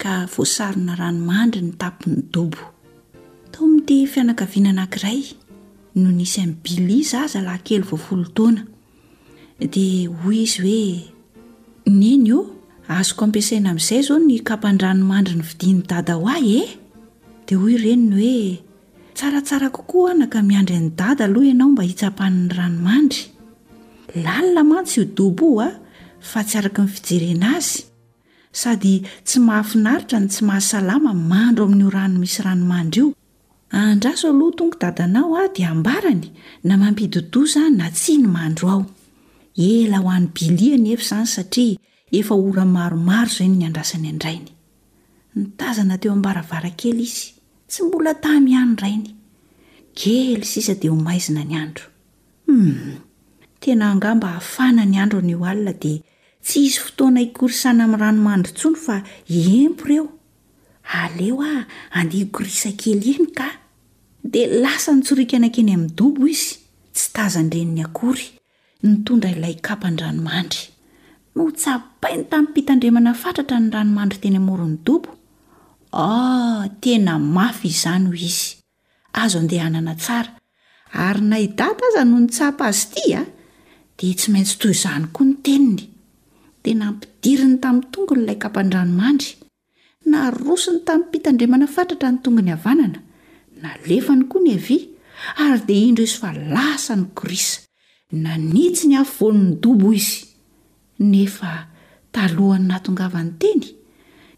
ka voasarona ranomandry ny tampon'ny dobo. Tao amin'ity fianakaviana anankiray no nisy an'i Billy zaza lahankely vao folo taona. Dia hoy izy hoe, Neny ô, azoko ampiasaina amin'izay izao ny kapan-dranomandry novidian'i Dada ho ahy e! Dia hoy ny reniny hoe, Tsaratsara kokoa ana ka miandry an'i Dada aloha ianao mba hitsapany ny ranomandry. Lalina mantsy io dobo io fa tsy araka ny fijerena azy Sady tsy mahafinaritra no tsy mahasalama ny mandro amin'io rano misy ranomandry io. Andraso aloha tongo dadanao a dia ambarany na mampididoza na tsia ny mandro ao. Ela ho any Billy anefa izany satria efa ora maromaro izay no niandrasany an-drainy. Nitazana teo am-baravarankely izy. Tsy mbola tamy ihany rainy. Kely sisa dia ho maizina ny andro. Hum! Tena angamba hafana ny andro anio alina dia Tsy hisy fotoana hikorisana amin'ny rano mandry intsony fa hiempo ireo. Aleo aho andeha hikorisa kely eny ka! Dia lasa nitsorika nankeny amin'ny dobo izy, tsy tazan-dreniny akory, nitondra ilay kapan-dranomandry. Notsapainy tamim-pitandremana fatratra ny ranomandry teny amoron'ny dobo. Ah, tena mafy izany hoy izy. Azo andehanana tsara. Ary na i Dada aza no nitsapa azy ity a! dia tsy maintsy toy izany koa ny teniny. Dia nampidiriny tamin'ny tongony ilay kapan-dranomandry. Narosony tamim-pitandremana fatratra ny tongony havanana. Nalefany koa ny havia, ary dia indro izy fa lasa nikorisa. Nanitsy ny afovoan'ny dobo izy. Nefa talohan'ny nahatongavany teny,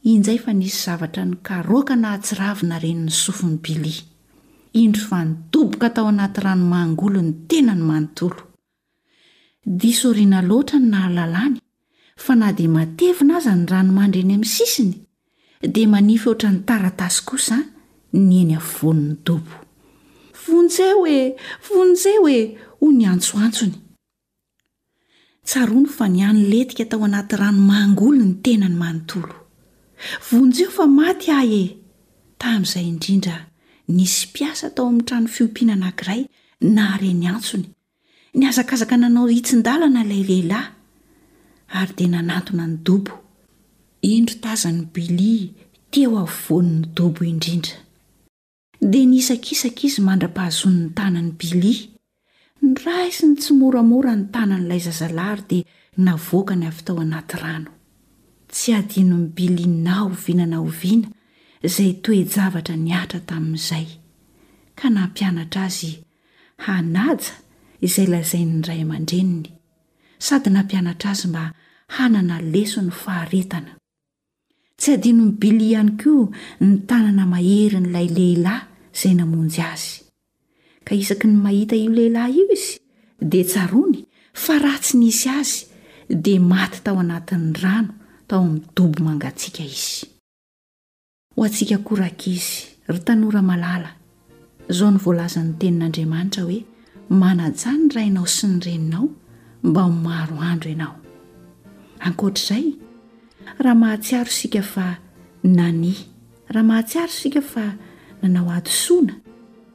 injay fa nisy zavatra nikaroaka nahatsiravina ren'ny sofin'i Billy. Indro fa nidoboka tao anaty rano mangoly ny tenany manontolo. Diso aoriana loatra ny nahalalany fa na dia matevina aza ny rano mandry eny amin'ny sisiny, dia manify ohatran'ny taratasy kosa ny eny afovoan'ny dobo. Vonjeo e! Vonjeo e! hoy ny antsoantsony. Tsaroany fa nianilentika tao anaty rano mangoly ny tenany manontolo. Vonjeo fa maty ahy e! Tamin'izay indrindra, nisy mpiasa tao amin'ny trano fiompiana anankiray nahare ny antsony. Nihazakazaka nanao hitsin-dalana ilay lehilahy, ary dia nanantona ny dobo. Indro tazan'i Billy teo afovoan'ny dobo indrindra. Dia nisakisaka izy mandra-pahazoany ny tanan'i Billy. Noraisiny tsimoramora ny tanan'ilay zazalahy ary dia navoakany avy tao anaty rano. Tsy hadinon'i Billy na oviana na oviana izay toe-javatra nihatra tamin'izay, ka nampianatra azy hanaja izay lazain'ny ray aman-dreniny, sady nampianatra azy mba hanana leson'ny faharetana. Tsy adinon'i Billy ihany koa ny tanana maherin'ilay lehilahy izay namonjy azy. Ka isaky ny mahita io lehilahy io izy, dia tsaroany fa raha tsy nisy azy, dia maty tao anatin'ny rano tao amin'ny dobo mangatsiaka izy. Ho antsika koa rankizy, ry tanora malala, Izao no voalazan'ny Tenin'Andriamanitra hoe, Manajà ny rainao sy ny reninao mba ho maro andro ianao. Ankoatra izay, raha mahatsiaro isika fa nania, raha mahatsiaro isika fa nanao hadisoana,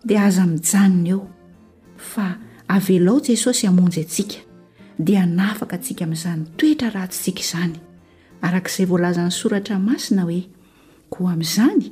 dia aza mijanona eo, fa avelao Jesosy hamonjy antsika, dia hanafaka antsika amin'izany toetra ratsintsika izany, araka izay voalazan'ny Soratra Masina hoe, Koa amin'izany,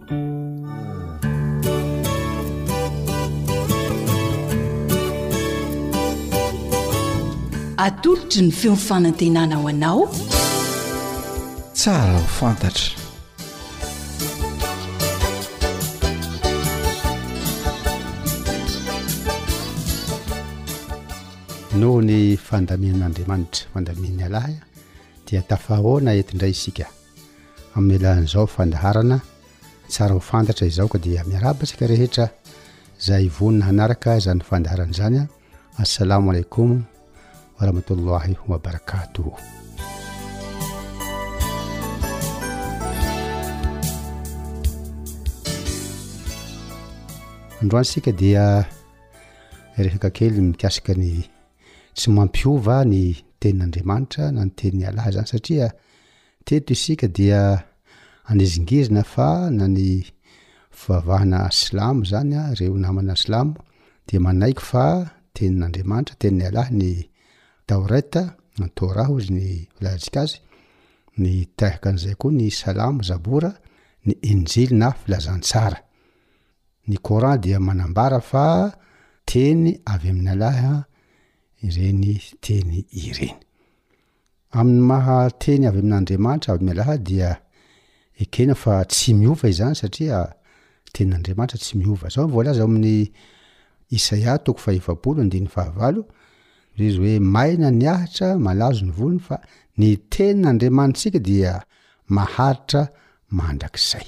Atolotry ny feon'ny fanantenana ho anao. Tsara ho fantatra. Noho ny fandamian'Andriamanitra, fandamian'ny Ialahy, dia tafahaona eto indray isika. amin'ny alalan'izao fandaharana tsara ho fantatra izao ka dia miaraba antsika rehetra izay vonona hanaraka izany fandaharana izany a assalamu alaikum wa rahmatullahi wa barakatuh androantsika dia resaka kely mikasika ny tsy mampiova ny tenin'andriamanitra na ny teniny alahy zany satria Teto isika dia anizingizina fa na ny fivavahana silamo izany ary ireo namana silamo dia manaiky fa tenin'Andriamanitra, tenin'i Allah ny Taoreta, ny Torah hozy ny filazatsika azy, ny tahaka an'izay koa ny Salamo, Zabora, ny Injily na Filazantsara. Ny Coran dia manambara fa teny avy amin'i Allah ireny teny ireny. Amin'ny maha teny avy amin'Andriamanitra avy mialaha dia ekena fa tsy miova izany satria tenin'Andriamanitra tsy miova. Zao ny voalaza ao amin'ny Isaia toko fahefapolo andininy fahavalo, hoe izy hoe maina ny ahitra, malazo ny volony fa ny tenin'Andriamanitsika dia maharitra mandrakizay.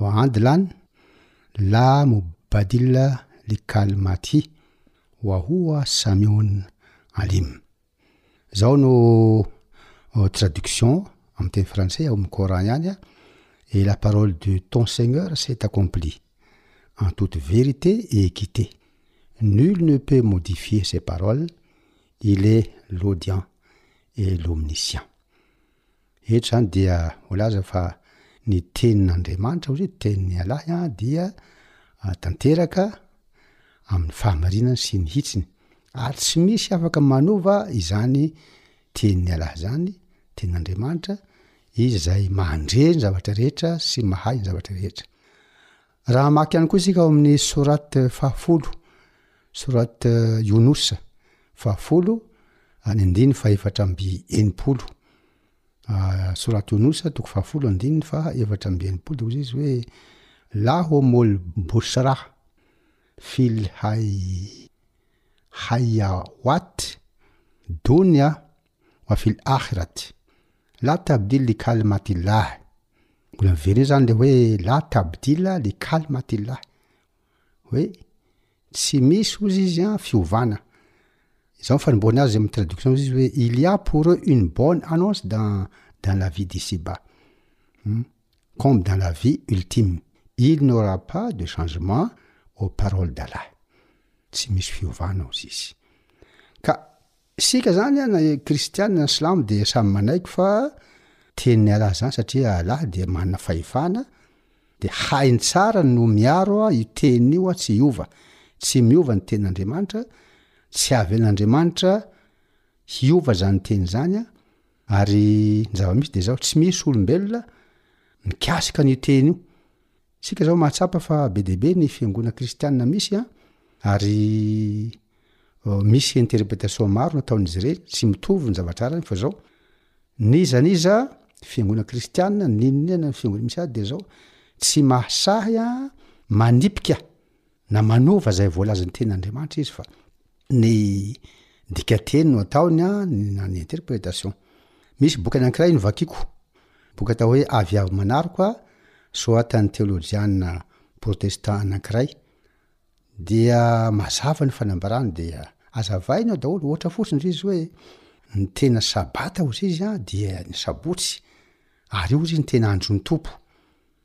wa andlan la mobadila likalmati wahua samion alim zau no traduction amteni français omkoran hanya et la parole de ton seigneur s'est accomplie en toute vérité et équité nul ne peut modifier ses paroles il est l'audien et lomnitian Eto izany dia voalaza fa ny tenin'Andriamanitra, hoy izy, tenin'i Ialahy an, dia tanteraka amin'ny fahamarinany sy ny hitsiny, ary tsy misy afaka manova izany tenin'i Ialahy izany, tenin'Andriamanitra, izy izay mandre ny zavatra rehetra sy mahay ny zavatra rehetra. Raha hamaky ihany koa isika ao amin'ny Surat fahafolo, Surat Yunus fahafolo, any andininy fahefatra amby enimpolo. Ah, Surat Yunus toko fahafolo andininy fahefatra amby enimpolo dia hoy izy hoe lahomul busra fil hay hayawat dunya wa fil akhirati la tabdil li kalmatillah. Mbola miverina izany ilay hoe la tabdila li kalmatillah. Hoe tsy misy hozy izy an fiovana. Izao ny fanombohana azy amin'ny traduction izy hoe il y a pour eux une bonne annonce dans dans la vie d'ici-bas. Hmm? Comme dans la vie ultime, il n'aura pas de changement aux paroles d'Allah. Tsy misy fiovana hozy izy. Ka Isika izany an, na kristiana na silamo dia samy manaiky fa tenin'i Allah izany satria Allah dia manana fahefana dia hainy tsara no miaro io teniny io an, tsy hiova, tsy miova ny tenin'Andriamanitra, tsy havelan'Andriamanitra hiova izany teny izany an, ary ny zava-misy dia izao, tsy misy olombelona mikasika an'io teny io, Isika izao mahatsapa fa be dia be ny fiangonana kristianina misy an, ary misy interpretation maro nataon'izy ireny, tsy mitovy ny zavatra arany fa izao, n'iza n'iza fiangonana kristianina, n'inon'inona ny fiangonana misy azy dia izao, tsy mahasahy an manipika na manova zay voalazan'ny tenin'Andriamanitra izy fa ny dikateny no ataony a na ny interpretation misy boky anankiray novakiako boky atao hoe avy avy manaroko a soatan'ny teolojiana protestant anankiray dia mazava ny fanambarany dia azavaina ao daholo ohatra fotsiny ry izy hoe ny tena sabata ozy izy a dia ny sabotsy ary ozy ny tena andron'ny tompo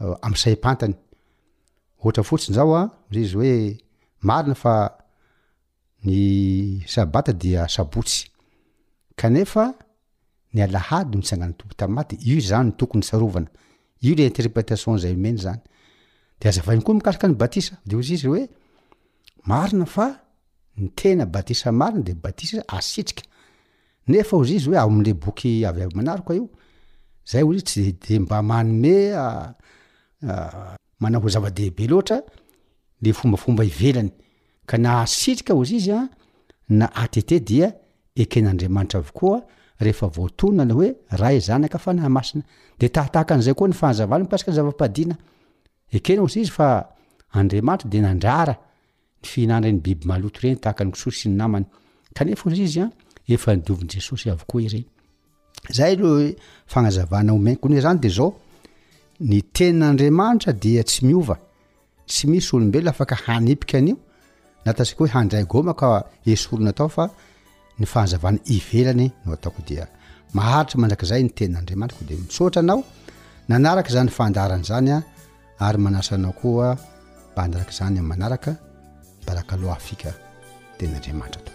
amin'ny saim-pantany. Ohatra fotsiny izao an, misy izy hoe marina fa ny sabata dia sabotsy, kanefa ny alahady no nitsangan'ny tompo tamin'ny maty, io izany no tokony tsarovana, io ilay interpretation izay omeny izany. Dia azavainy koa mikasika ny batisa, dia hoy izy hoe marina fa ny tena batisa marina dia batisa asitrika, Nefa hozy izy hoe ao amin'le boky avy avy manaroko io, zay hozy izy tsy de de mba manome manao ho zava-dehibe loatra le fombafomba ivelany, ka na asirika hozy izy an, na atete dia eken'Andriamanitra avokoa rehefa voatonona le hoe Ray, Zanaka, Fanahy Masina. De tahatahaka an'izay koa ny fahazavany mikasika ny zava-pahadiana. Ekena hozy izy fa Andriamanitra dia nandrara. ny fihinan'ireny biby maloto ireny tahaka ny kisoa sy ny namany kanefa ozy izy a efa nidovin' jesosy avokoa ireny zay alo hoe fagnazavana omen kony zany de zao ny ten'andriamanitra dia tsy miova tsy misy olombelona afaka hanipika an'io na tatsika hoe handray goma ka esorina atao fa ny fahazavana ivelany no ataoko dia maharitra mandrakizay ny tenin'Andriamaniko dia misaotra anao nanaraka izany fandaharana izany a ary manasa anao koa mba hanaraka izany amin'ny manaraka barakalo afika tenin'Andriamanitra tompoko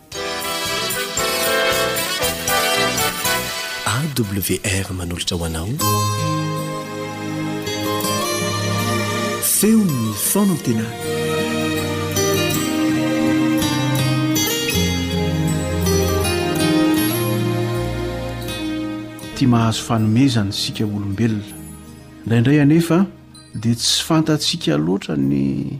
AWR manolotra ho anao feon'ny fanantenana. Tia mahazo fanomezana isika olombelona. Indraindray anefa dia tsy fantatsika loatra ny.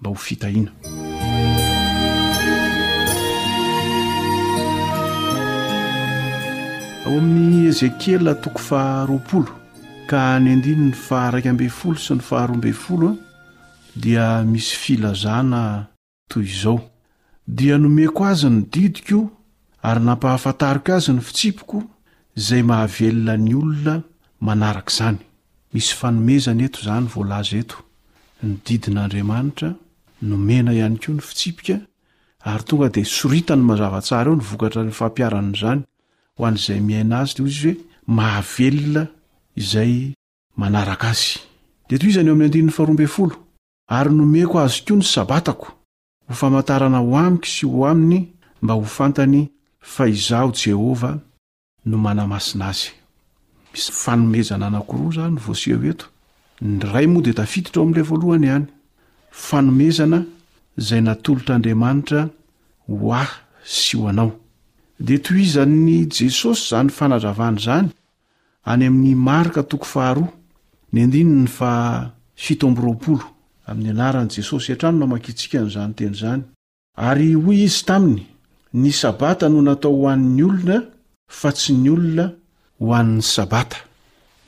mba ho fitahiana. Ao amin'ny Ezekiela toko faha roapolo ka ny andininy faha raika ambin'ny folo sy ny faha roa ambin'ny folo dia misy filazana toy izao. Dia nomeko azy ny didiko ary nampahafantariko azy ny fitsipiko izay mahavelona ny olona manarak'izany. Misy fanomezana eto izany voalaza eto, ny didin'Andriamanitra, nomena ihany koa ny fitsipika ary tonga dia soritany mazava tsara eo ny vokatra ny fampiharana an'izany ho an'izay miaina azy dia hoy izy hoe mahavelona izay manaraka azy. Dia tohizany eo amin'ny andininy faharoa ambin'ny folo, ary nomeko azy koa ny sabatako. Ho famantarana ho amiko sy ho aminy mba ho fantany fa Izaho Jehovah no manamasina azy. Misy fanomezana anankiroa izany voaseho eto. Ny iray moa dia tafiditra ao amin'ilay voalohany ihany. Fanomezana izay natolotr'Andriamanitra ho ahy sy ho anao. Dia tohizan'i Jesosy izany fanazavana izany Any amin'ny Marka toko faharoa, ny andininy faha fito amby roapolo, amin'ny anaran'i Jesosy hatrany no amakiantsika an'izany teny izany. Ary hoy Izy taminy, Ny Sabata no natao ho an'ny olona, fa tsy ny olona ho an'ny Sabata.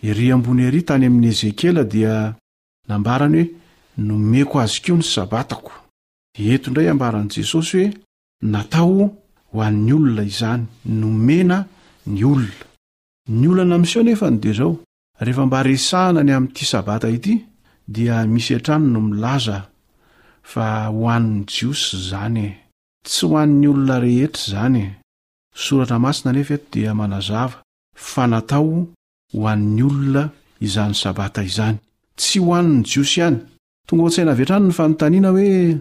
Ery ambony ery tany amin'ny Ezekiela dia nambarany hoe, Nomeko azy koa ny Sabatako. Eto indray ambaran'i Jesosy hoe, Natao ho an'ny olona izany, nomena ny olona. Ny olana amin'ny seho anefa no dia izao, rehefa mba resahana ny amin'ity Sabata ity dia misy hatrany no milaza fa ho an'ny Jiosy izany e! Tsy ho an'ny olona rehetra izany e! Soratra masina anefa eto dia manazava fa natao ho an'ny olona izany Sabata izany, tsy ho an'ny Jiosy ihany. Tonga ao an-tsaina avy hatrany ny fanontaniana hoe,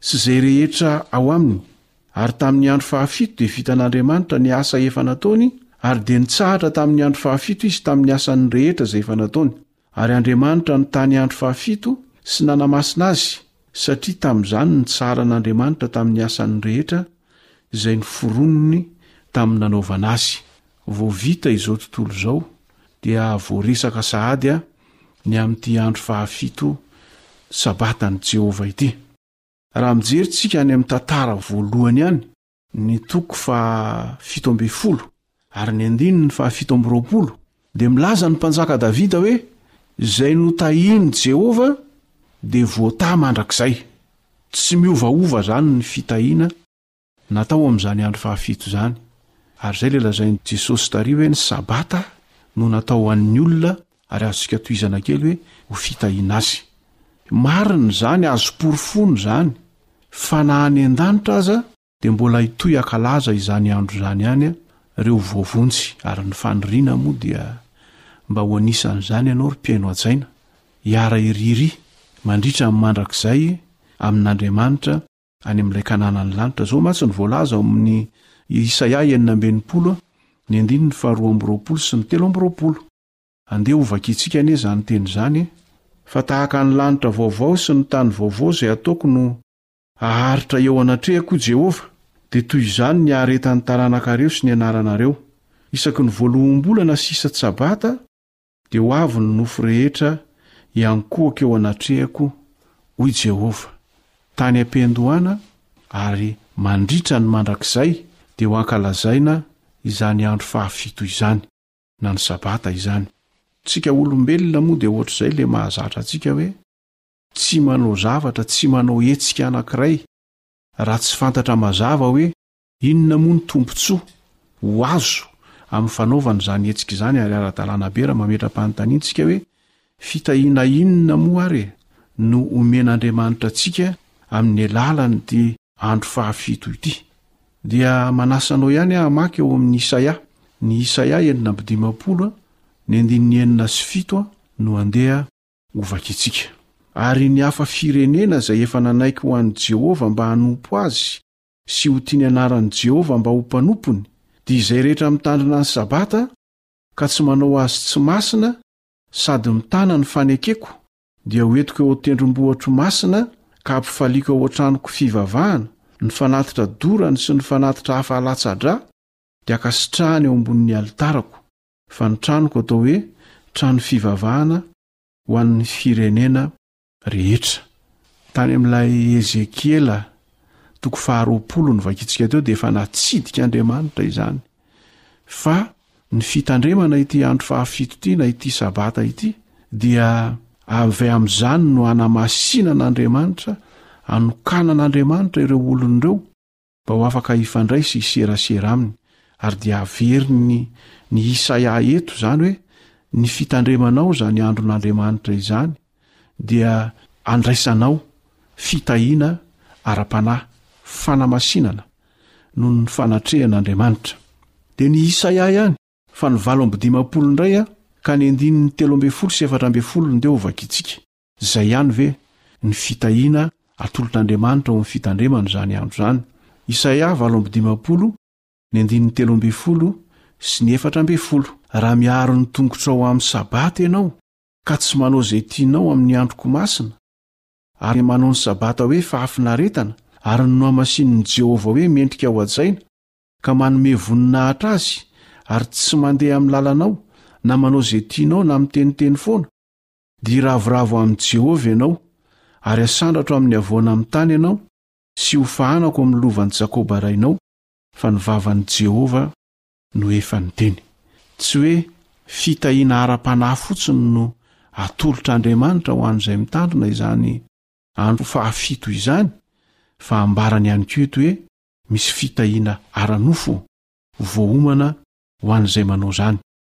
sy izay rehetra ao aminy, ary tamin'ny andro fahafito dia vitan'Andriamanitra ny asa efa nataony, ary dia nitsahatra tamin'ny andro fahafito izy tamin'ny asany rehetra izay efa nataony. Ary Andriamanitra nitany andro fahafito sy nanamasina azy, satria tamin'izany nitsaharan'Andriamanitra tamin'ny asany rehetra izay noforoniny tamin'ny nanaovana azy. Vao vita izao tontolo izao, dia voaresaka sahady ny amin'ity andro fahafito Sabatan'i Jehovah ity. Raha mijery tsika any amin'ny tantara voalohany any, ny toko fahafito ambin'ny folo ary ny andininy fahafito amby roapolo, dia milaza ny mpanjaka Davida hoe, Izay notahin'i Jehovah dia voatahy mandrakizay. Tsy miovaova izany ny fitahiana Natao ho amin'izany andro fahafito izany, ary izay ilay lazain'i Jesosy tary hoe ny Sabata no natao ho an'ny olona, ary azontsika tohizana kely hoe ho fitahiana azy. Marina izany, azo porofoina izany, fa na any an-danitra aza dia mbola hitohy hakalaza izany andro izany ihany ireo voavonjy, ary ny faniriana moa dia mba ho anisan'izany ianao ry mpihaino hajaina, hiara-hiriry mandritra ny mandrakizay amin'Andriamanitra Any amin'ilay Kanana any lanitra. Izao mantsy no voalaza ao amin'ny Isaia enina amby enimpolo, ny andininy faharoa amby roapolo sy ny telo amby roapolo. Andeha hovakintsika anie izany teny izany e! Fa tahaka ny lanitra vaovao sy ny tany vaovao izay hataoko no haharitra eo anatrehako, hoy Jehovah, dia toy izany ny haharetan'ny taranakareo sy ny anaranareo. Isaky ny Voaloham-bolana sisa-tsabata, Dia ho avy ny nofo rehetra hiankohoka eo anatrehako, hoy Jehovah, tany am-piandohana, ary mandritra ny mandrakizay dia ho ankalazaina izany andro fahafito izany, na ny Sabata izany. Tsika olombelona moa dia hoatr'izay ilay mahazatra antsika hoe tsy manao zavatra, tsy manao hetsika anankiray raha tsy fantatra mazava hoe Inona moa ny tombontsoa ho azo amin'ny fanaovana izany hetsika izany ary ara-dalàna be raha mametra-panontaniana isika hoe fitahiana inona moa ary e no omen'Andriamanitra antsika amin'ny alalan'ity andro fahafito ity? Dia manasa anao ihany aho hamaky ao amin'ny Isaia, ny Isaia enina amby dimampolo, ny andininy enina sy fito no handeha hovakintsika. Ary ny hafa firenena izay efa nanaiky ho an'i Jehovah mba hanompo azy sy ho tia ny anaran'i Jehovah mba ho mpanompony, dia izay rehetra mitandrina ny Sabata ka tsy manao azy tsy masina sady mitana ny fanekeko, dia ho entiko eo an-tendrombohitro masina ka hampifaliako ao an-tranoko fivavahana, ny fanatitra dorany sy ny fanatitra hafa alatsa-dra dia ankasitrahany eo ambonin'ny alitarako, fa ny tranoko atao hoe trano fivavahana ho an'ny firenena rehetra. Tany amin'ilay Ezekiela toko faharoapolo novakintsika teo dia efa natsidika Andriamanitra izany fa ny fitandremana ity andro fahafito ity na ity sabata ity dia avy amin'izany no anamasinana Andriamanitra, anokanan'Andriamanitra ireo olony ireo mba ho afaka hifandray sy hiserasera aminy, ary dia averiny ny Isaia eto izany hoe ny fitandremanao izany andron'Andriamanitra izany dia andraisanao fitahiana ara-panahy, fanamasinana noho ny fanatrehan'Andriamanitra. Dia ny Isaia ihany fa ny valo amby dimampolo indray ka ny andininy telo ambin'ny folo sy efatra ambin'ny folo ndeha ho vakintsika. Izay ihany ve ny fitahiana atolotr'Andriamanitra ho amin'ny fitandremana izany andro izany? Isaia valo amby dimampolo, ny andininy telo ambin'ny folo sy ny efatra ambin'ny folo. Raha miaro ny tongotrao amin'ny Sabata ianao ka tsy manao izay tianao amin'ny androko masina, ary manao ny Sabata hoe fahafinaretana ary ny nohamasinin'i Jehovah hoe mendrika hohajaina, ka manome voninahitra azy ary tsy mandeha amin'ny lalanao na manao izay tianao na miteniteny foana, dia iravoravo amin'i Jehovah ianao, ary asandratro amin'ny havoana amin'ny tany ianao, sy hofahanako amin'ny lovan'i Jakoba rainao, fa ny vavan'i Jehovah no efa niteny. Tsy hoe fitahiana ara-panahy fotsiny no atolotr'Andriamanitra ho an'izay mitandrina izany andro fahafito izany, fa ambarany ihany koa eto hoe misy fitahiana ara-nofo voaomana ho an'izay manao izany.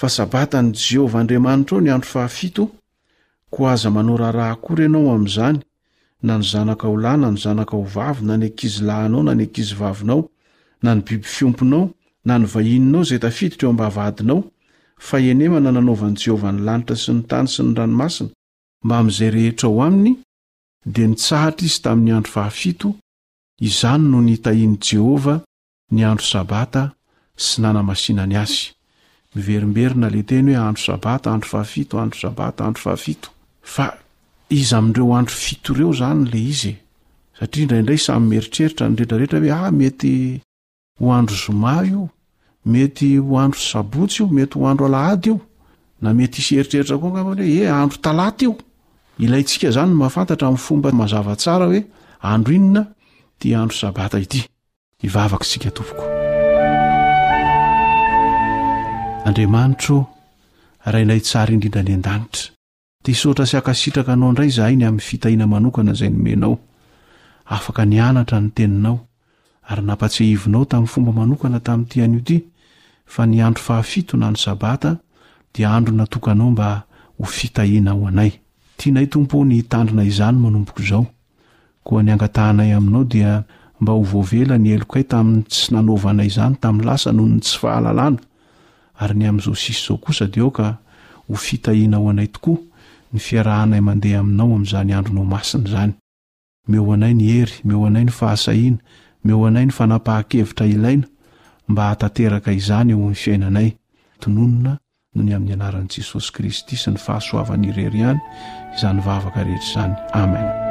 Fa Sabatan'i Jehovah Andriamanitrao ny andro fahafito, koa aza manao raharaha akory ianao amin'izany, na ny zanakao lahy na ny zanakao vavy, na ny ankizilahinao na ny ankizivavinao, na ny biby fiomponao, na ny vahininao izay tafiditra eo am-bavahadinao, fahenemana nanaovan'i Jehovah ny lanitra sy ny tany sy ny ranomasina, mbamin'izay rehetra ao aminy, dia nitsahatra izy tamin'ny andro fahafito, izany no nitahian'i Jehovah ny andro sabata sy nanamasinany azy. Miverimberina ilay teny hoe andro sabata, andro fahafito, andro sabata, andro fahafito. Fa iza amin'ireo andro fito ireo izany ilay izy e? Satria indraindray samy mieritreritra ny rehetrarehetra hoe ah mety ho andro zoma io, mety ho andro sabotsy io, mety ho andro alahady io. Na mety hisy eritreritra koa angamba hoe eh andro talata io. Ilaintsika izany ny mahafantatra amin'ny fomba mazava tsara hoe andro inona ity andro sabata ity. Hivavaka isika tompoko. Andriamanitro ô, Rainay tsara indrindra any an-danitra. Te hisaotra sy hankasitraka Anao indray izahay ny amin'ny fitahiana manokana izay nomenao. Afaka nianatra ny Teninao ary nampatsiahivinao tamin'ny fomba manokana tamin'ity anio ity fa ny andro fahafito na ny Sabata dia andro natokanao mba ho fitahiana ho anay. Tianay Tompo ô ny hitandrina izany manomboka izao. Koa ny angatahanay aminao dia mba ho voavela ny helokay tamin'ny tsy nanaovana izany tamin'ny lasa noho ny tsy fahalalana, ary ny amin'izao sisa izao kosa dia aoka ho fitahiana ho anay tokoa ny fiarahanay mandeha aminao amin'izany andronao masina izany. Omeo ho anay ny hery, omeo ho anay ny fahasahiana, omeo ho anay ny fanapahan-kevitra ilaina mba hahatanteraka izany eo amin'ny fiainanay. Tononina Noho ny amin'ny anaran'i Jesosy Kristy sy ny fahasoavany irery ihany izany vavaka rehetra izany. Amen.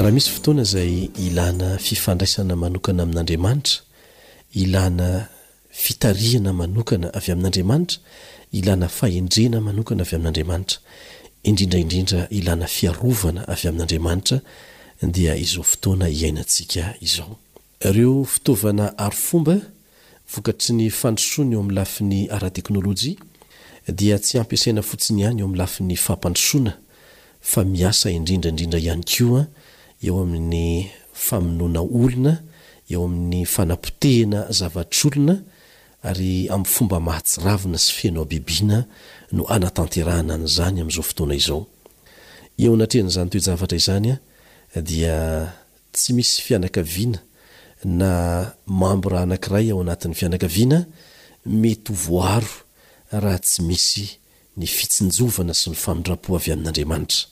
raha misy fotoana izay ilana fifandraisana manokana amin'andriamanitra ilana fitarihana manokana avy amin'andriamanitra ilana fahendrena manokana avy amin'andriamanitra indrindraindrindra ilana fiarovana avy amin'andriamanitra dia izao fotoana iainantsika izao Ireo fitaovana arifomba vokatry ny fandrosoana eo amin'ny lafiny ara-teknolojia dia tsy ampiasaina fotsiny ihany eo amin'ny lafiny fampandrosoana fa miasa indrindra indrindra ihany koa eo amin'ny famonoana olona, eo amin'ny fanapotehina zavatr'olona ary amin'ny fomba mahatsiravina sy feno habibiana no hanatanterahana an'izany amin'izao fotoana izao. Eo anatrehan'izany toe-javatra izany dia Tsy misy fianakaviana na mambra anankiray ao anatin'ny fianakaviana mety ho voaaro raha tsy misy ny fitsinjovana sy ny famindrampo avy amin'Andriamanitra.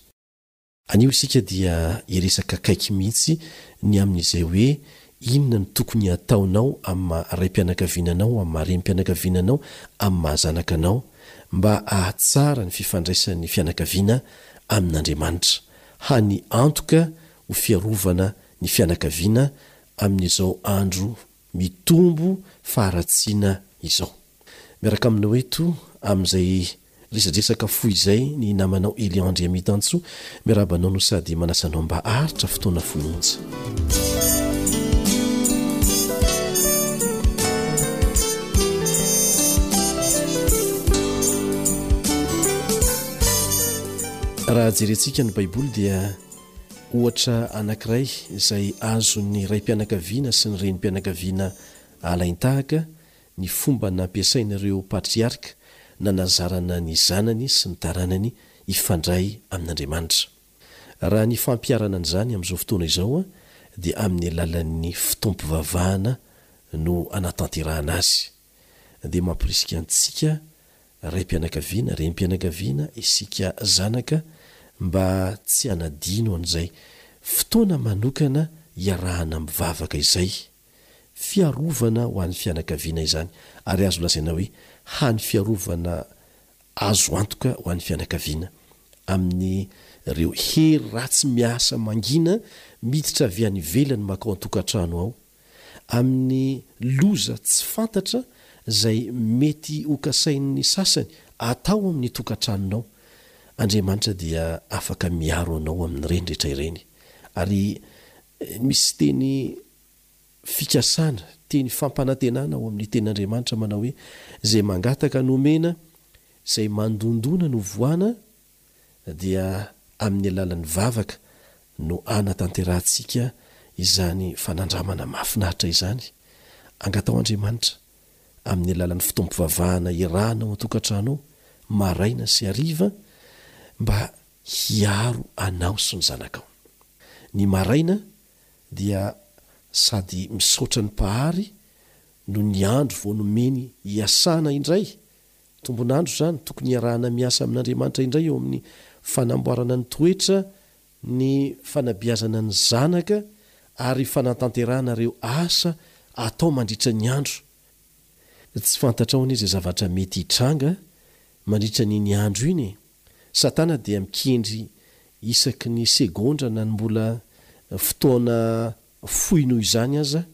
Anio isika dia hiresaka akaiky mihitsy ny amin'izay hoe inona no tokony hataonao amin'ny maha raim-pianakaviana anao, amin'ny maha renim-pianakaviana anao, amin'ny maha zanaka anao mba hahatsara ny fifandraisan'ny fianakaviana amin'Andriamanitra, hany antoka ho fiarovana ny fianakaviana amin'izao andro mitombo faharatsiana izao. Miaraka aminao eto amin'izay resadresaka fohy izay ny namanao Elian Andriamitantsoa. Miarahaba anao no sady manasa anao mba aharitra fotoana fohy monja. Raha jerentsika ny Baiboly dia Ohatra anankiray izay azon'ny raim-pianakaviana sy ny renim-pianakaviana alain-tahaka ny fomba nampiasain'ireo patriarka nanazarana ny zanany sy ny taranany hifandray amin'Andriamanitra. Raha ny fampiharana an'izany amin'izao fotoana izao dia amin'ny alalan'ny fotoam-pivavahana no anatanterahana azy. dia mampirisika antsika raim-pianakaviana, renim-pianakaviana, isika zanaka mba tsy hanadino an'izay fotoana manokana iarahana mivavaka izay. Fiarovana ho an'ny fianakaviana izany, ary azo lazaina hoe hany fiarovana azo antoka ho an'ny fianakaviana amin'ireo hery ratsy miasa mangina miditra avy any ivelany mankao an-tokantrano ao. amin'ny loza tsy fantatra izay mety hokasain'ny sasany atao amin'ny tokantranonao, Andriamanitra dia afaka miaro anao amin'ireny rehetra ireny. Ary misy teny fikasana, teny fampanantenana ao amin'ny Tenin'Andriamanitra manao hoe, Izay mangataka no omena, izay mandondona no voana, dia amin'ny alalan'ny vavaka no anatanterahantsika izany fanandramana mahafinaritra izany. Angataho Andriamanitra, amin'ny alalan'ny fotoam-pivavahana iarahana ao an-tokantrano ao, maraina sy hariva, mba hiaro anao sy ny zanakao. Ny maraina dia sady misaotra ny Mpahary noho ny andro vao nomeny hiasana indray Tombon'andro izany, tokony hiarahana miasa amin'Andriamanitra indray eo amin'ny fanamboarana ny toetra, ny fanabeazana ny zanaka ary fanatanterahana ireo asa atao mandritra ny andro. Tsy fantatrao anie izay zavatra mety hitranga mandritra an'iny andro iny e! Satana dia mikendry isaky ny segondra na ny mbola fotoana fohy noho izany aza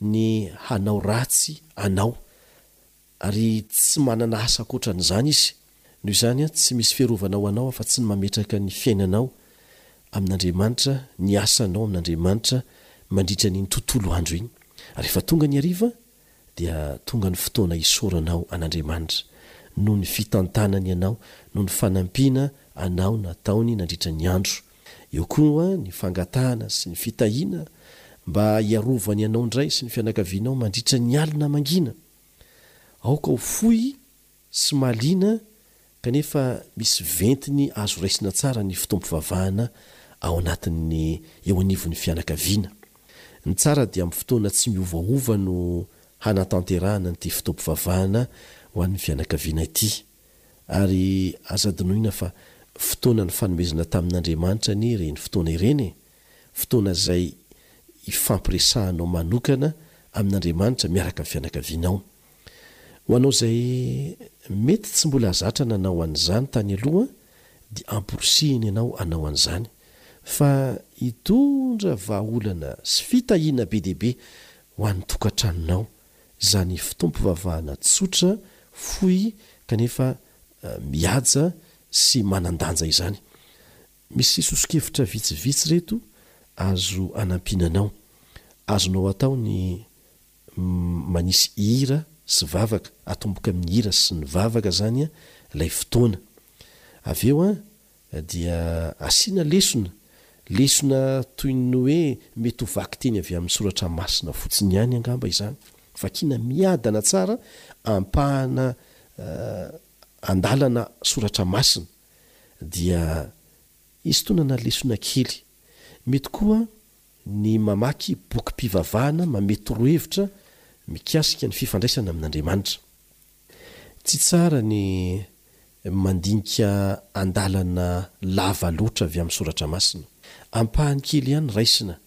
ny hanao ratsy anao. Ary tsy manana asa ankoatran'izany izy. Noho izany, tsy misy fiarovana ho anao afa-tsy ny mametraka ny fiainanao amin'Andriamanitra, ny asanao amin'Andriamanitra mandritra an'iny tontolo andro iny. Rehefa tonga ny hariva, dia tonga ny fotoana hisoranao an'Andriamanitra, noho ny fitantanany anao, noho ny fanampiana anao nataony nandritra ny andro. Eo koa ny fangatahana sy ny fitahiana mba hiarovany anao indray sy ny fianakavianao mandritra ny alina mangina. Aoka ho fohy sy mahaliana kanefa misy ventiny azo raisina tsara ny fotoam-pivavahana ao anatin'ny eo anivon'ny fianakaviana. Ny tsara dia amin'ny fotoana tsy miovaova no hanatanterahana an'ity fotoam-pivavahana ho an'ny fianakaviana ity. Ary aza adinoina fa fotoanan'ny fanomezana tamin'Andriamanitra anie ireny fotoana ireny e! Fotoana izay hifampiresahanao manokana amin'Andriamanitra miaraka amin'ny fianakavianao. Ho anao izay mety tsy mbola zatra nanao an'izany tany aloha dia amporisihina ianao hanao an'izany fa hitondra vahaolana sy fitahiana be dia be ho an'ny tokantranonao izany fotoam-pivavahana tsotra, fohy kanefa mihaja sy manan-danja izany. Misy soso-kevitra vitsivitsy ireto azo anampiana anao. Azonao atao ny manisy hira sy vavaka, atomboka amin'ny hira sy ny vavaka izany ilay fotoana. Avy eo dia asiana lesona, lesona toy ny hoe mety ho vakiteny avy amin'ny soratra masina fotsiny ihany angamba izany, vakiana miadana tsara ampahana andalana soratra masina. dia hisintonana lesona kely. Mety koa ny mamaky bokim-pivavahana mamehy torohevitra mikasika ny fifandraisana amin'Andriamanitra. Tsy tsara ny mandinika andalana lava loatra avy amin'ny soratra masina. Ampahany kely ihany raisina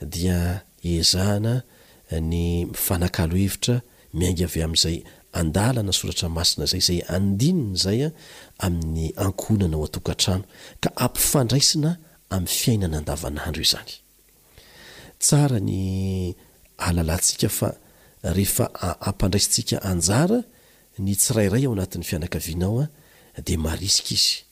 dia ezahana ny mifanakalo hevitra miainga avy amin'izay andalana soratra masina izay, izay andininy izay amin'ny ankohonana ao an-tokantrano ka ampifandraisina amin'ny fiainana andavanandro izany. Tsara ny ahalalantsika fa rehefa ampandraisintsika anjara ny tsirairay ao anatin'ny fianakavianao dia marisika izy.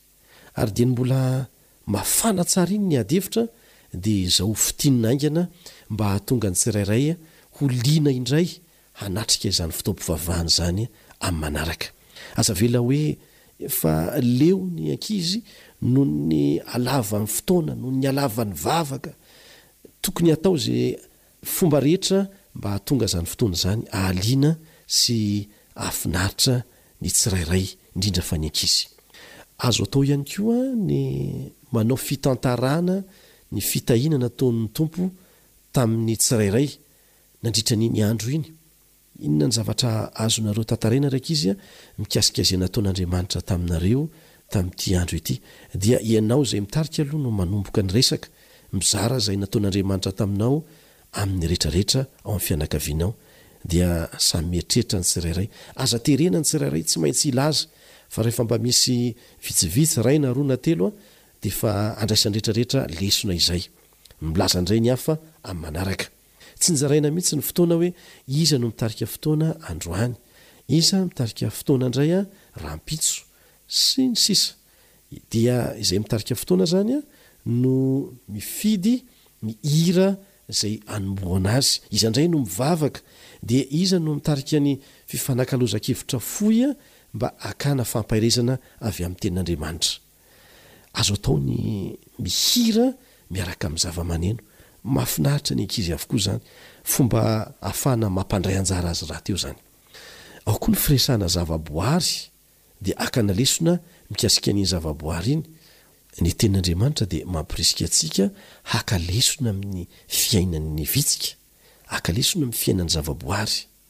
ary dieny mbola mafana tsara iny ny ady hevitra dia izao ho fintinina haingana mba hahatonga ny tsirairay ho liana indray hanatrika izany fotoam-pivavahana izany amin'ny manaraka. Aza avela hoe efa leo ny ankizy noho ny halavan'ny fotoana, noho ny halavan'ny vavaka, tokony hatao izay fomba rehetra mba hahatonga izany fotoana izany hahaliana sy hahafinaritra ny tsirairay, indrindra fa ny ankizy. Azo atao ihany koa ny manao fitantaràna ny fitahiana nataon'ny Tompo tamin'ny tsirairay nandritra an'iny andro iny. Inona ny zavatra azonareo tantaraina, ry ankizy a, mikasika izay nataon'Andriamanitra taminareo tamin'ity andro ity? Dia ianao izay mitarika aloha no manomboka ny resaka, mizara izay nataon'Andriamanitra taminao amin'ny rehetrarehetra ao amin'ny fianakavianao. Dia samy mieritreritra ny tsirairay. Aza terena ny tsirairay, tsy maintsy hilaza, fa rahefa mba misy vitsivitsy, iray na roa na telo, dia efa andraisan'ny rehetrarehetra lesona izay. Milaza indray ny hafa amin'ny manaraka. Tsinjaraina mihitsy ny fotoana hoe iza no mitarika fotoana androany, iza mitarika fotoana indray rahampitso, sy ny sisa Dia izay mitarika fotoana izany no mifidy ny hira izay hanombohana azy, iza indray no mivavaka, dia iza no mitarika ny fifanakalozan-kevitra fohy mba hakana fampaherezana avy amin'ny Tenin'Andriamanitra. Azo atao ny mihira miaraka amin'ny zavamaneno. Mahafinaritra ny ankizy avokoa izany. Fomba ahafahana mampandray anjara azy rahateo izany. Ao koa ny firesahana zavaboary dia hakana lesona mikasika an'iny zavaboary iny. Ny Tenin'Andriamanitra dia mampirisika antsika haka lesona amin'ny fiainan'ny vitsika, haka lesona amin'ny fiainan'ny zavaboary.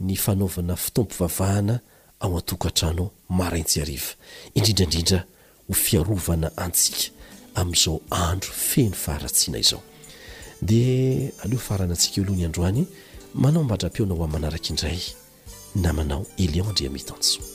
ny fanaovana fotoam-pivavahana ao an-tokantrano marain-tsy hariva, indrindra indrindra ho fiarovana antsika amin'izao andro feno faharatsiana izao. Dia aleo hofarana antsika eo aloha ny androany, manao ambadram-pihaona ho amin'ny manaraka indray namanao Elion Andriamitanso.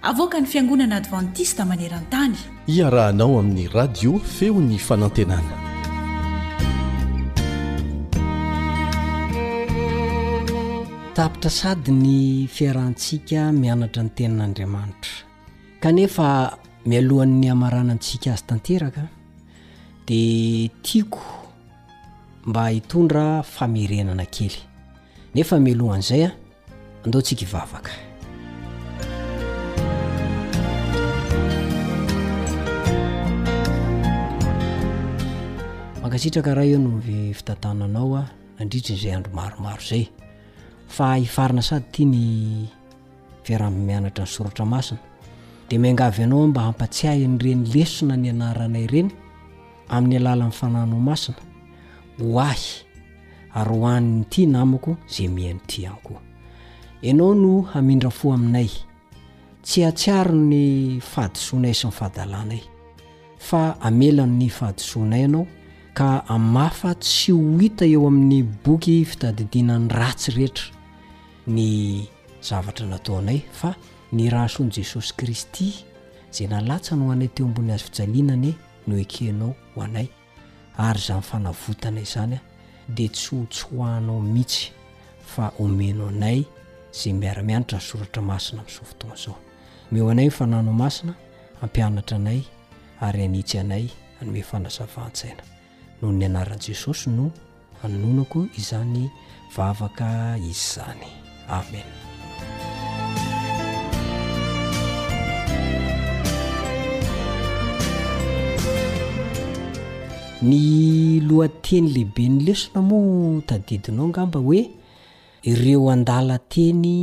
Avoakan'ny Fiangonana Advantista maneran-tany. Iarahanao amin'ny Radio Feon'ny Fanantenana. Tapitra sady ny fiarahantsika mianatra ny Tenin'Andriamanitra. Kanefa mialohan'ny hamaranantsika azy tanteraka dia tiako mba hitondra famerenana kely. Nefa mialohan'izay a, Andao tsika hivavaka. Mankasitraka raha eo no fitantananao a nandritra izay andro maromaro zay fa hifarina sady tia ny fiaraha-mianatra ny soratra masina dia miangavy anao mba hampatsiahy an'ireny lesona ny anaranay ireny amin'ny alalan'ny fananao masina ho ahy ary ho an'ny tia namako izay mihaino ity ihany koa ianao no hamindra fo aminay tsy hatsiaro ny fahadisoanay sy ny fahadalanay fa amelany ny fahadisoanay ianao ka amafa tsy ho hita eo amin'ny boky fitadidiana ny ratsy rehetra ny zavatra nataonay fa ny rahasoan'i jesosy kristy izay nalatsany ho anay teo ambony azo fijaliana anie no ekenao ho anay ary izany fanavotana izany dia tsy ho tsy ho anao mihitsy fa omeno anay izay miara-mianatra ny soratra masina amin'izao fotoana izao meo anay ny fanano masina hampianatra anay ary anitsy anay anome fanazavan-tsaina noho ny anaran'i jesosy no Hanononako izany vavaka izany. Amen. Ny lohateny lehiben'ny lesona moa tadidinao ngamba hoe ireo andalan-teny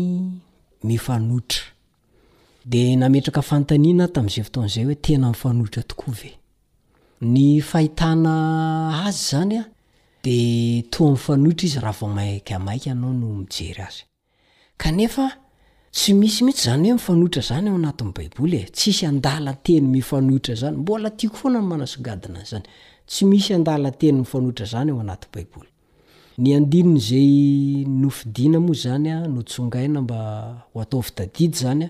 mifanohitra. Dia nametraka fanontaniana aho tamin'izay fotoana izay hoe tena mifanohitra tokoa ve? Ny fahitana azy zany a de toa mifanohitra izy raha vao maikamaika anao no mijery azy. Kanefa tsy misy mihitsy zany hoe mifanohitra zany ao anatin'ny baiboly e, tsisy andalan-teny mifanohitra zany, mbola tiako foana ny manasongadina an'zany, tsy misy andalan-teny mifanohitra zany ao anaty baiboly. Ny andininy zay nofidina moa zany a, notsongaina mba ho atao fitadidy zany a,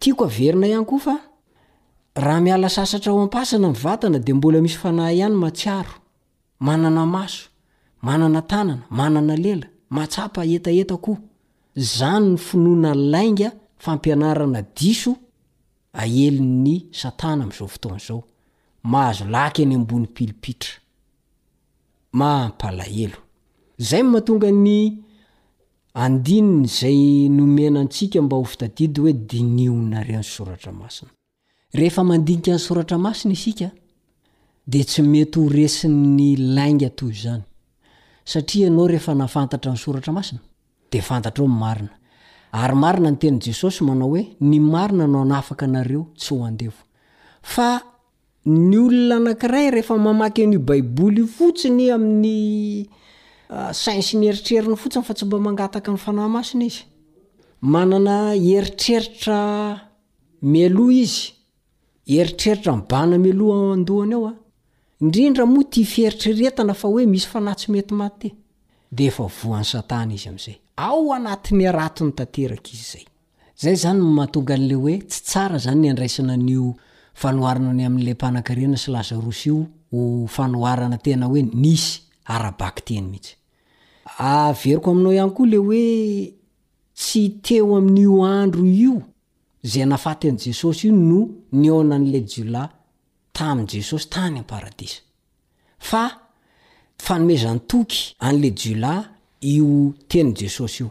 Tiako averina ihany koa fa raha miala sasatra ao am-pasana ny vatana dia mbola misy fanahy ihany matsiaro, manana maso, manana tanana, manana lela, mahatsapa hetaheta koa. Izany ny finoana lainga fampianarana diso aelin'ny satana amin'izao fotoana izao. Mahazo laka eny ambony pilipitra. Mampalahelo. Izay no mahatonga ny Andininy izay nomena antsika mba ho fitadidy hoe diniho nare ny soratra masina. Rehefa mandinika ny soratra masina isika dia tsy mety ho resin'ny lainga toy izany. Satria ianao rehefa nafantatra ny soratra masina dia fantatrao ny marina. Ary marina ny tenin'i Jesosy manao hoe ny marina no hanafaka anareo tsy ho andevo. Fa Ny olona anankiray rehefa mamaky an'io baiboly io fotsiny amin'ny sainy sy ny eritreriny fotsiny fa tsy mba mangataka ny fanahy masina izy, manana eritreritra mialoha izy, eritreritra mibahana mialoha ao an-dohany ao a, indrindra moa tia fieritreretana fa hoe misy fanahy tsy mety maty, dia efa voan'i Satana izy amin'izay. Ao anatin'ny haratony tanteraka izy izay. Zay zany no mahatonga an'le hoe tsy tsara zany ny andraisana an'io fanoharana ny amin'le mpanankarena sy Lazarosy io ho fanoharana tena hoe nisy ara-bakiteny mihitsy. Averiko aminao ihany koa le hoe tsy teo amin'io andro io zay nafaty an'i Jesosy io no nihaonan'le jiolahy tamin'i Jesosy tany am-paradisa. Fa fanomezan-toky an'le jiolahy io tenin'i Jesosy io.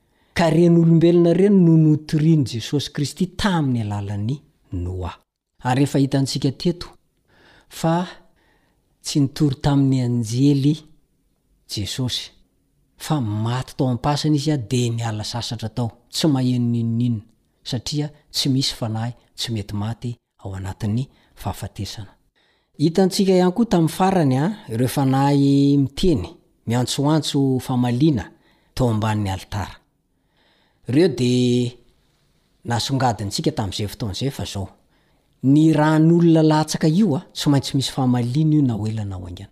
Ka ren'olombelona ireny no notorian'i Jesosy Kristy tamin'ny alalan'i Noa. Ary efa hitantsika teto fa tsy nitory tamin'ny anjely Jesosy fa maty tao am-pasana izy dia niala sasatra tao, tsy maheno n'inon'inona, satria tsy misy fanahy tsy mety maty ao anatin'ny fahafatesana. Hitantsika ihany koa tamin'ny farany ireo fanahy miteny, miantsoantso famaliana tao ambanin'ny alitara. Ireo dia nasongadintsika tamin'izay fotoana izay fa izao, ny ran'olona latsaka io, tsy maintsy misy famaliana io na ho ela na ho haingana.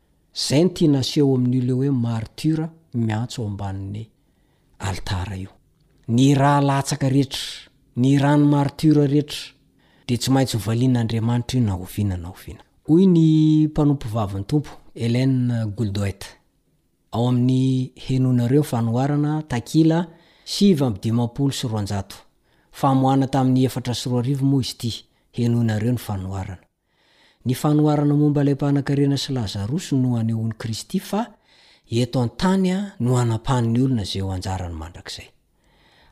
Zay ny tiana aseho amin'io le hoe martyrs miantso ao ambanin'ny alitara io. Ny ra latsaka rehetra, ny ran'ny martyrs rehetra dia tsy maintsy ho valian'Andriamanitra io na oviana na oviana. Hoy ny mpanompovavin'ny Tompo, Ellen Goldwait, ao amin'ny Henoinareo ny fanoharana, takila sivy amby dimampolo sy roanjato, Famoahana tamin'ny efatra sy roa arivo moa izy ity, Henoinareo ny fanoharana. Ny fanoharana momba ilay mpanakarena sy Lazarosy no anehoan'i Kristy fa eto an-tany no hanapahany ny olona izay ho anjarany mandrakizay.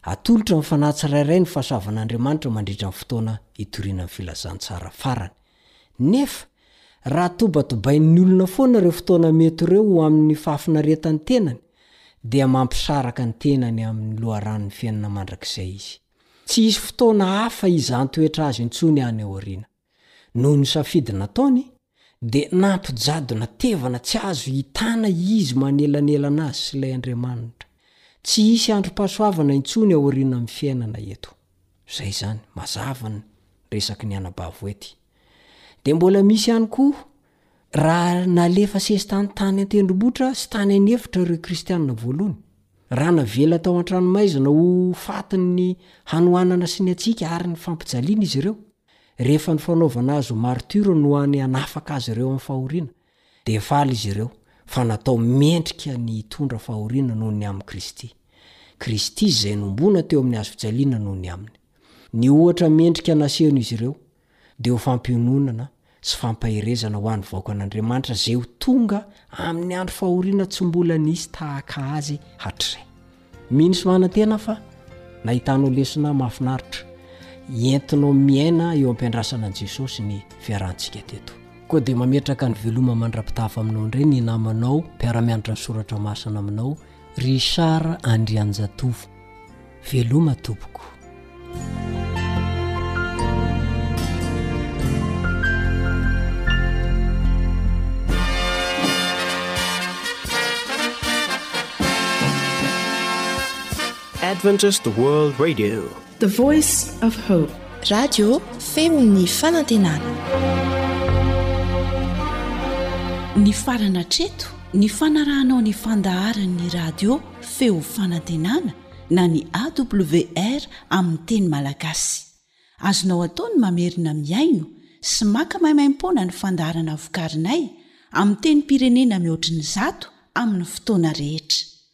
Atolotra amin'ny fanahy tsirairay ny fahasoavan'Andriamanitra mandritra ny fotoana hitoriana ny filazantsara farany. Nefa, raha tobatobain'ny olona foana ireo fotoana mety ireo ho amin'ny fahafinaretan'ny tenany, dia mampisaraka ny tenany amin'ny loharanon'ny fiainana mandrakizay izy. Tsy hisy fotoana hafa izany toetra azy intsony any aoriana. Noho ny safidy nataony, dia nampijadona tevana tsy azo hitana izy manelanelana azy sy ilay Andriamanitra. Tsy hisy androm-pahasoavana intsony aorianan'ny fiainana eto. Izay izany, mazava ny resaky ny anabavy Wetty. Dia mbola misy ihany koa Raha nalefa sesitany tany an-tendrombohitra sy tany an'efitra ireo Kristianina voalohany, raha navela tao an-tranomaizina ho fatin'ny hanoanana sy ny hatsiaka ary ny fampijaliana izy ireo, rehefa ny fanaovana azy ho martiora no hany hanafaka azy ireo amin'ny fahoriana, dia faly izy ireo fa natao mendrika ny hitondra fahoriana noho ny amin'i Kristy. Kristy izay nombona teo amin'ny hazofijaliana noho ny aminy. Ny ohatra mendrika nasehon'izy ireo dia ho fampiononana sy fampaherezana ho an'ny vahoakan'Andriamanitra izay ho tonga amin'ny andro fahoriana tsy mbola nisy tahaka azy hatrizay. Mino sy manantena aho fa nahitanao lesona mahafinaritra entinao miaina eo am-piandrasana an'i Jesosy ny fiarahantsika teto. Koa dia mametraka ny veloma mandrapitafa aminao indray ny namanao mpiara-mianatra ny soratra masina aminao, Richard Andrianjatovo. Veloma tompoko. Adventist World Radio. The voice of hope. Radio feo ny fanantenana. Nifarana hatreto ny fanarahanao ny fandaharan'ny radio feo fanantenana na ny AWR amin'ny teny malagasy. Azonao atao ny mamerina mihaino sy maka maimaimpoana ny fandaharana vokarinay amin'ny tenim-pirenena mihoatry ny zato amin'ny fotoana rehetra.